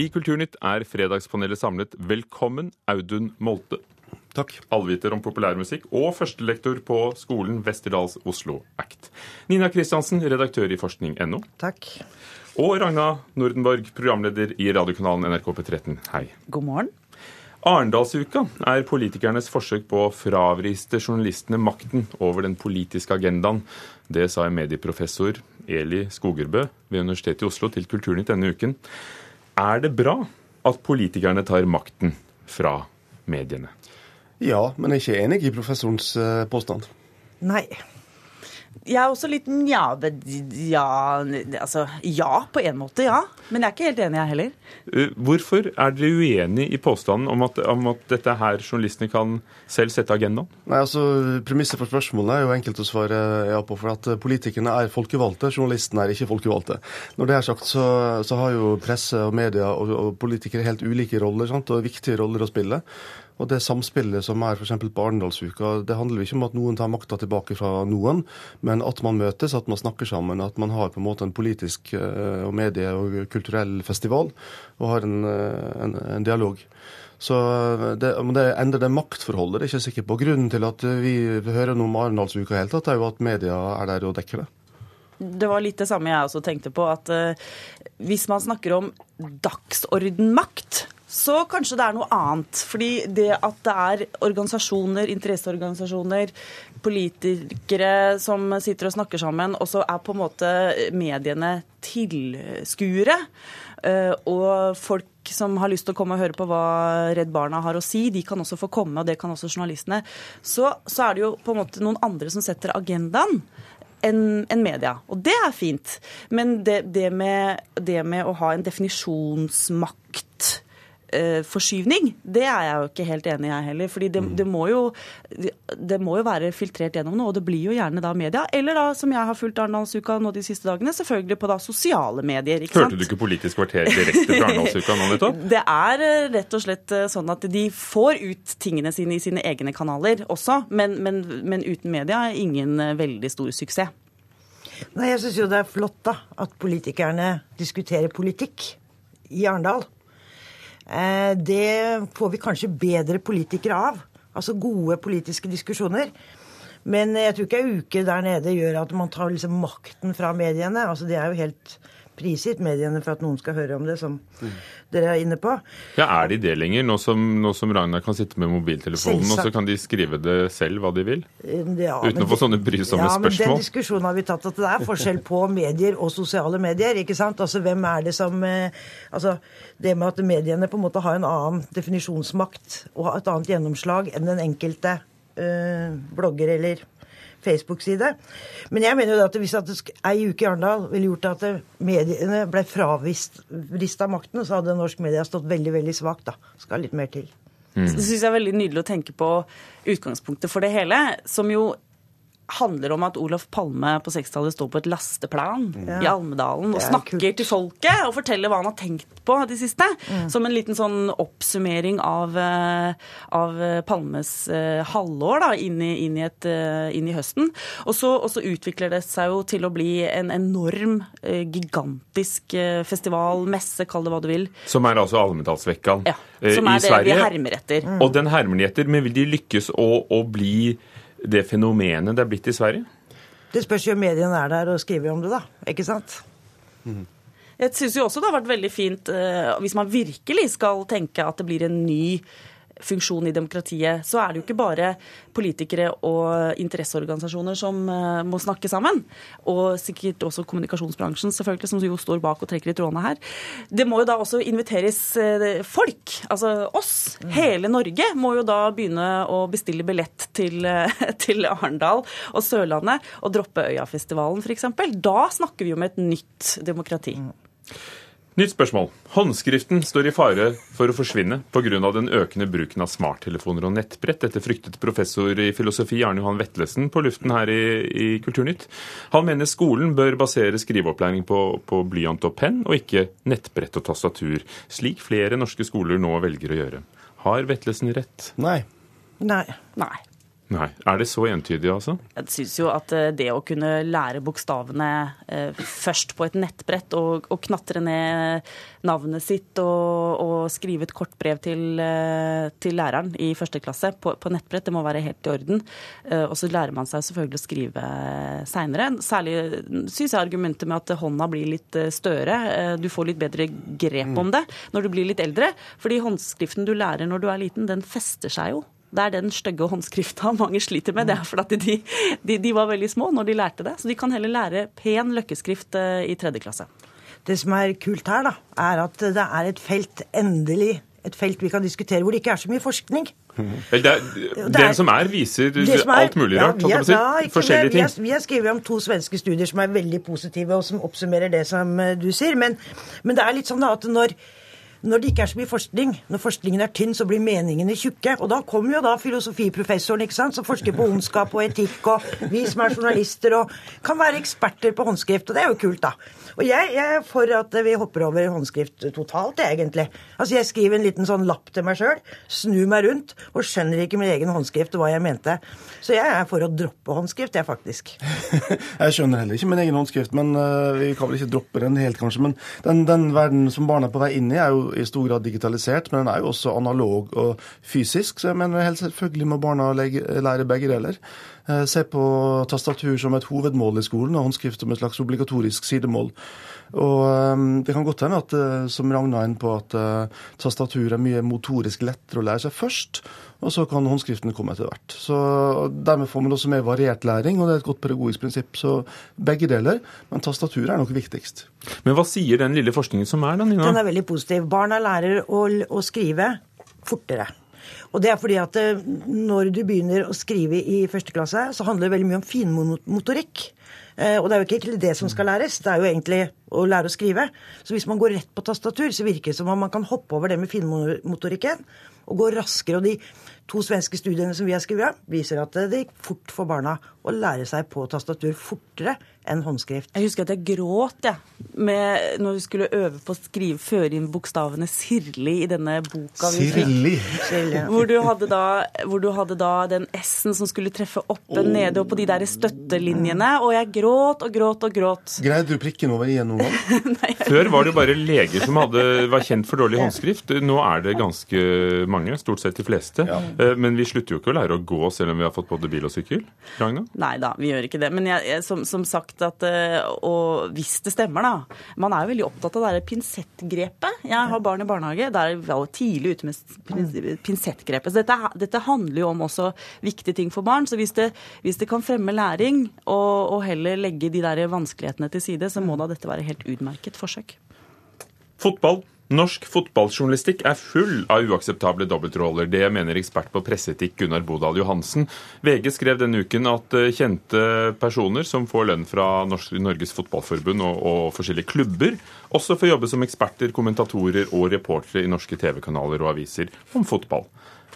I Kulturnytt er Fredagspanelet samlet. Velkommen, Audun Molte. Takk. Allviter om populærmusikk og førstelektor på skolen Westerdals Oslo Act. Nina Kristiansen, redaktør i forskning.no. Takk. Og Ragna Nordenborg, programleder i radiokanalen NRK P13. Hei. God morgen. Arendalsuka er politikernes forsøk på å fravriste journalistene makten over den politiske agendaen. Det sa medieprofessor Eli Skogerbø ved Universitetet i Oslo til Kulturnytt denne uken. Er det bra at politikerne tar makten fra mediene? Ja, men jeg er ikke enig i professorens eh, påstand. Nei. Jeg er også litt nja, ja, altså, ja, på en måte, ja. Men jeg er ikke helt enig, jeg heller. Eh, Hvorfor er dere uenig i påstanden om at, om at dette her journalistene kan selv sette agendaen? Nei, altså, Premisset for spørsmålet er jo enkelt å svare ja på. For at eh, politikerne er folkevalgte, journalistene er ikke folkevalgte. Når det er sagt, så, så har jo presse og media og, og politikere helt ulike roller sant? og viktige roller å spille. Og det samspillet som er f.eks. på Arendalsuka, det handler ikke om at noen tar makta tilbake fra noen, men at man møtes, at man snakker sammen, at man har på en måte en politisk eh, og medie- og kulturell festival og har en, eh, en, en dialog. Så det, men det endrer det maktforholdet, det er ikke sikker på. Grunnen til at vi hører noe om Arendalsuka i hele tatt, er jo at media er der og dekker det. Det var litt det samme jeg også tenkte på, at hvis man snakker om dagsordenmakt, så kanskje det er noe annet. Fordi det at det er organisasjoner, interesseorganisasjoner, politikere som sitter og snakker sammen, og så er på en måte mediene tilskuere, uh, og folk som har lyst til å komme og høre på hva Redd Barna har å si, de kan også få komme, og det kan også journalistene. Så, så er det jo på en måte noen andre som setter agendaen enn en media. Og det er fint. Men det, det, med, det med å ha en definisjonsmakt forskyvning, det er jeg jo ikke helt enig i, jeg heller. fordi det, det, må jo, det, må jo, være filtrert gjennom noe, og det blir jo gjerne da media. Eller da, som jeg har fulgt Arendalsuka nå de siste dagene, selvfølgelig på da sosiale medier. ikke Hørte sant? du ikke Politisk kvarter direkte fra Arendalsuka nå nettopp? Det er eh, rett og slett eh, sånn at de får ut tingene sine i sine egne kanaler også, men, men, men uten media er ingen eh, veldig stor suksess. Nei, jeg syns jo det er flott da, at politikerne diskuterer politikk i Arendal. Eh, det får vi kanskje bedre politikere av. Altså gode politiske diskusjoner. Men jeg tror ikke ei uke der nede gjør at man tar liksom makten fra mediene. Altså Det er jo helt prisgitt mediene for at noen skal høre om det, som dere er inne på. Ja, Er de det lenger, nå som, nå som Ragnar kan sitte med mobiltelefonen, og så kan de skrive det selv hva de vil? Ja, Uten å få sånne brysomme ja, Men den diskusjonen har vi tatt, at det er forskjell på medier og sosiale medier. ikke sant? Altså, hvem er det som eh, Altså, det med at mediene på en måte har en annen definisjonsmakt og har et annet gjennomslag enn den enkelte øh, blogger eller Facebook-side. Men jeg mener jo at hvis at ei uke i Arendal ville gjort at mediene ble fravist av makten, så hadde norsk media stått veldig, veldig svakt. da. Skal litt mer til. Det syns jeg er veldig nydelig å tenke på utgangspunktet for det hele, som jo handler om at Olof Palme på 60-tallet står på et lasteplan i Almedalen og er snakker kult. til folket og forteller hva han har tenkt på de siste. Som en liten sånn oppsummering av, eh, av eh, Palmes eh, halvår da, inn i, inn, i et, inn i høsten. Og så, og så utvikler det seg jo til å bli en enorm, gigantisk festival, messe, kall det hva du vil. Som er altså Almedalsvekkan Ja, eh, som er det vi hermer etter. Og den hermer de etter, men vil de lykkes å, å bli det fenomenet det er blitt i Sverige? Det spørs jo om mediene er der og skriver om det, da. Ikke sant? Jeg syns jo også det har vært veldig fint eh, hvis man virkelig skal tenke at det blir en ny funksjon i demokratiet, så er det jo ikke bare politikere og interesseorganisasjoner som eh, må snakke sammen. Og sikkert også kommunikasjonsbransjen, selvfølgelig, som jo står bak og trekker i trådene her. Det må jo da også inviteres eh, folk, altså oss. Hele Norge må jo da begynne å bestille billett til, eh, til Arendal og Sørlandet og droppe Øyafestivalen f.eks. Da snakker vi om et nytt demokrati. Nytt spørsmål. Håndskriften står i fare for å forsvinne pga. den økende bruken av smarttelefoner og nettbrett. Dette fryktet professor i filosofi Arne Johan Vetlesen på luften her i, i Kulturnytt. Han mener skolen bør basere skriveopplæring på, på blyant og penn, og ikke nettbrett og tastatur, slik flere norske skoler nå velger å gjøre. Har Vetlesen rett? Nei. Nei. Nei. Nei. Er det så entydig, altså? Jeg syns jo at eh, det å kunne lære bokstavene eh, først på et nettbrett og, og knatre ned navnet sitt og, og skrive et kort brev til, eh, til, læreren i første klasse på, på, nettbrett, det må være helt i orden. Eh, og så lærer man seg selvfølgelig å skrive seinere. Særlig syns jeg argumentet med at hånda blir litt større. Du får litt bedre grep om det når du blir litt eldre. Fordi håndskriften du lærer når du er liten, den fester seg jo. Det er den stygge håndskrifta mange sliter med. Det er fordi de, de, de, var veldig små når de lærte det. Så de kan heller lære pen løkkeskrift eh, i tredje klasse. Det som er kult her, da, er at det er et felt, endelig, et felt vi kan diskutere hvor det ikke er så mye forskning. Det, det, det, som er, viser som er, alt mulig rart. Ja, vi, er, si. Forskjellige ting. Vi har, skrevet om to svenske studier som er veldig positive, og som oppsummerer det som eh, du sier. Men, men det er litt sånn da at når når det ikke er så mye forskning, når forskningen er tynn, så blir meningene tjukke. Og da kommer jo da filosofiprofessoren ikke sant, som forsker på ondskap og etikk, og vi som er journalister og kan være eksperter på håndskrift. Og det er jo kult, da. Og jeg, jeg er for at vi hopper over håndskrift totalt, egentlig. Altså, Jeg skriver en liten sånn lapp til meg sjøl, snur meg rundt og skjønner ikke min egen håndskrift og hva jeg mente. Så jeg er for å droppe håndskrift, jeg, faktisk. jeg skjønner heller ikke min egen håndskrift, men uh, vi kan vel ikke droppe den helt, kanskje. Men den, den verden som barna er på vei inn i, er jo i stor grad digitalisert, men den er jo også analog og fysisk. Så jeg mener helt selvfølgelig må barna lære begge deler. Eh, se på tastatur som et hovedmål i skolen, og håndskrift som et slags obligatorisk sidemål. Og ehm, Det kan godt hende at, eh, som Ragna er inne på, at uh, tastatur er mye motorisk lettere å lære seg først, og så kan håndskriften komme etter hvert. Så Dermed får man også mer variert læring, og det er et godt pedagogisk prinsipp. Så begge deler, men tastaturet er nok viktigst. Men hva sier den lille forskningen som er, da, Nina? Den er veldig positiv. Barna lærer å, å skrive fortere. Og det er fordi at når du begynner å skrive i første klasse, så handler det veldig mye om finmotorikk. Eh, og det er jo ikke egentlig det som skal læres, det er jo egentlig å lære å skrive. Så hvis man går rett på tastatur, så virker det som om man kan hoppe over det med finmotorikken og gå raskere. Og de to svenske studiene som vi har skrevet, viser at det gikk fort for barna å lære seg på tastatur fortere enn håndskrift. Jeg husker at jeg gråt ja, med, når vi skulle øve på å skrive, føre inn bokstavene Sirli i denne boka. Sirli? Hvor du, hadde da, hvor du hadde da den S-en som skulle treffe oppe, oh. nede og på de der støttelinjene. Og jeg gråt og gråt og gråt. Greide du prikken over i-en noen gang? Før var det jo bare leger som hadde, var kjent for dårlig håndskrift. Nå er det ganske mange, stort sett de fleste. Ja. Eh, men vi slutter jo ikke å lære å gå selv om vi har fått både bil og sykkel. Ragna? Nei da, vi gjør ikke det. Men jeg, jeg, som, som, sagt, at, eh, og hvis det stemmer, da Man er jo veldig opptatt av det derre pinsettgrepet. Jeg har barn i barnehage. Der var jo tidlig ute med pinsettgrepet. Så dette, dette, handler jo om også viktige ting for barn. Så hvis det, hvis det kan fremme læring, og, og heller legge de der vanskelighetene til side, så må da dette være helt utmerket forsøk. Fotball. Norsk fotballjournalistikk er full av uakseptable dobbeltroller. Det mener ekspert på presseetikk Gunnar Bodal Johansen. VG skrev denne uken at eh, kjente personer som får lønn fra Norges Fotballforbund og, og forskjellige klubber, også får jobbe som eksperter, kommentatorer og reportere i norske TV-kanaler og aviser om fotball.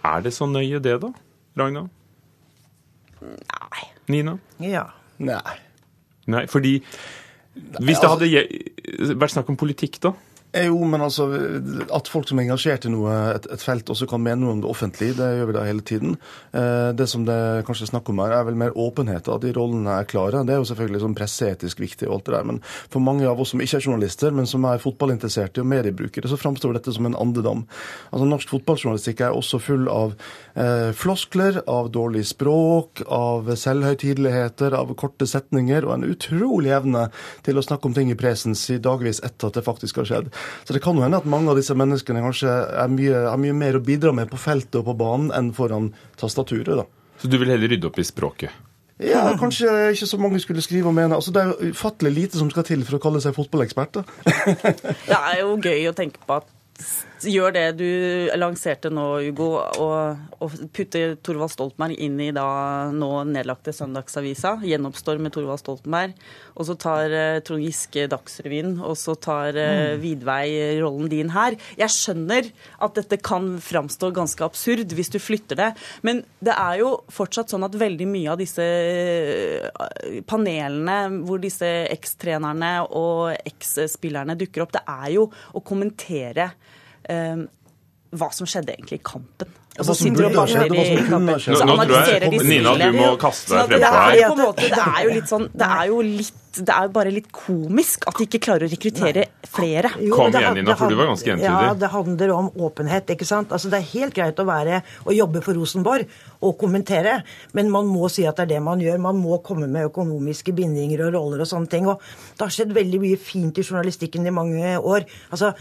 Er det så nøye det, da? Ragna? Nei. Nina? Ja. Nei. Nei, fordi hvis det hadde vært snakk om politikk, da? Eh, jo, men altså, At folk som er engasjert i noe, et, et, felt, også kan mene noe om det offentlige, det gjør vi da hele tiden. Eh, det som det kanskje er snakk om her, er vel mer åpenhet, at de rollene er klare. Det er jo selvfølgelig sånn presseetisk viktig, og alt det der, men for mange av oss som ikke er journalister, men som er fotballinteresserte og mediebrukere, så framstår dette som en andedam. Altså, Norsk fotballjournalistikk er også full av eh, floskler, av dårlig språk, av selvhøytideligheter, av korte setninger, og en utrolig evne til å snakke om ting i presens i dagvis etter at det faktisk har skjedd. Så det kan jo hende at mange av disse menneskene kanskje mye, har mye mer å bidra med på feltet og på banen enn foran tastaturet. da. Så du vil heller rydde opp i språket? Ja, kanskje ikke så mange skulle skrive og mene. Altså, Det er jo ufattelig lite som skal til for å kalle seg fotballekspert. det er jo gøy å tenke på at gjør det du lanserte nå, Hugo, og, og putter Torvald Stoltenberg inn i da nå nedlagte Søndagsavisa. Gjenoppstår med Torvald Stoltenberg. Og så tar uh, Trond Giske Dagsrevyen, og så tar uh, Vidvei rollen din her. Jeg skjønner at dette kan framstå ganske absurd hvis du flytter det, men det er jo fortsatt sånn at veldig mye av disse uh, panelene hvor disse ekstrenerne og eksspillerne dukker opp, det er jo å kommentere hva som skjedde egentlig i kampen. Og Hva så sitter du og ha skjedd, hva som i kampen. Nå, Så nå tror analyserer jeg, de Nina, du må kaste Sånn deg frem det frempå er her. det er jo litt sånn, det er jo litt, det er bare litt komisk at de ikke klarer å rekruttere flere. Jo, Kom det igjen, Nina, for du var ganske entydig. Ja, det handler om åpenhet, ikke sant. Altså, det er helt greit å være og jobbe for Rosenborg og kommentere, men man må si at det er det man gjør. Man må komme med økonomiske bindinger og roller og sånne ting. Og det har skjedd veldig mye fint i journalistikken i mange år. Altså,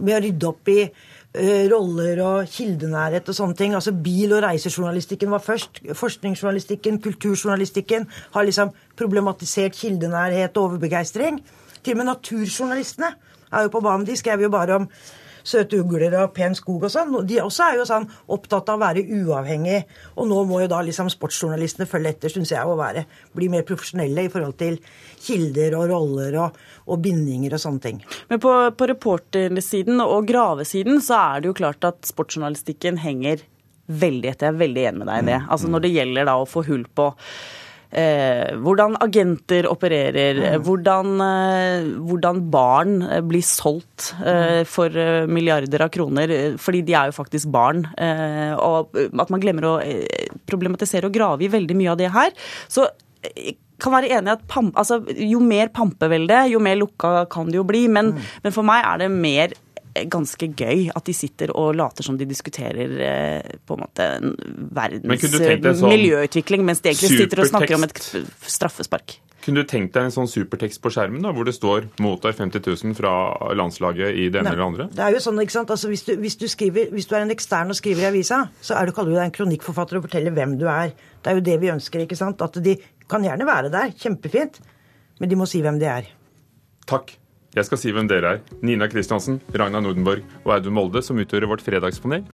Vi har rydde opp i roller og kildenærhet og sånne ting. Altså Bil- og reisejournalistikken var først. Forskningsjournalistikken, kulturjournalistikken har liksom problematisert kildenærhet og overbegeistring. Til og med naturjournalistene er jo på banen. De skrev jo bare om søte ugler og pen skog og sånn. De også er jo sånn opptatt av å være uavhengig. Og nå må jo da liksom sportsjournalistene følge etter, syns jeg, og være, bli mer profesjonelle i forhold til kilder og roller og, og bindinger og sånne ting. Men på, på reportersiden og gravesiden så er det jo klart at sportsjournalistikken henger veldig etter. Jeg er veldig enig med deg i det. Altså Når det gjelder da å få hull på Eh, hvordan agenter opererer, mm. hvordan, eh, hvordan barn eh, blir solgt eh, for eh, milliarder av kroner, eh, fordi de er jo faktisk barn. Eh, og at man glemmer å eh, problematisere og grave i veldig mye av det her. Så eh, kan være enig at pam, altså, Jo mer pampevelde, jo mer lukka kan det jo bli. Men, men for meg er det mer eh, ganske gøy at de sitter og later som de diskuterer eh, på en måte Men verdens sånn miljøutvikling, mens de egentlig sitter og snakker om et straffespark. Kunne du tenkt deg en sånn supertekst på skjermen da, hvor det står 'mottar 50 000 fra landslaget i det ene eller andre'? Det er jo sånn, ikke sant? Altså, hvis, du, hvis, du skriver, hvis du er en ekstern og skriver i avisa, så er du, kaller du deg en kronikkforfatter og forteller hvem du er. Det er jo det vi ønsker. ikke sant? At de kan gjerne være der, kjempefint, men de må si hvem de er. Takk. Jeg skal si hvem dere er. Nina Kristiansen, Ragna Nordenborg og Audun Molde, som utgjorde vårt fredagspanel.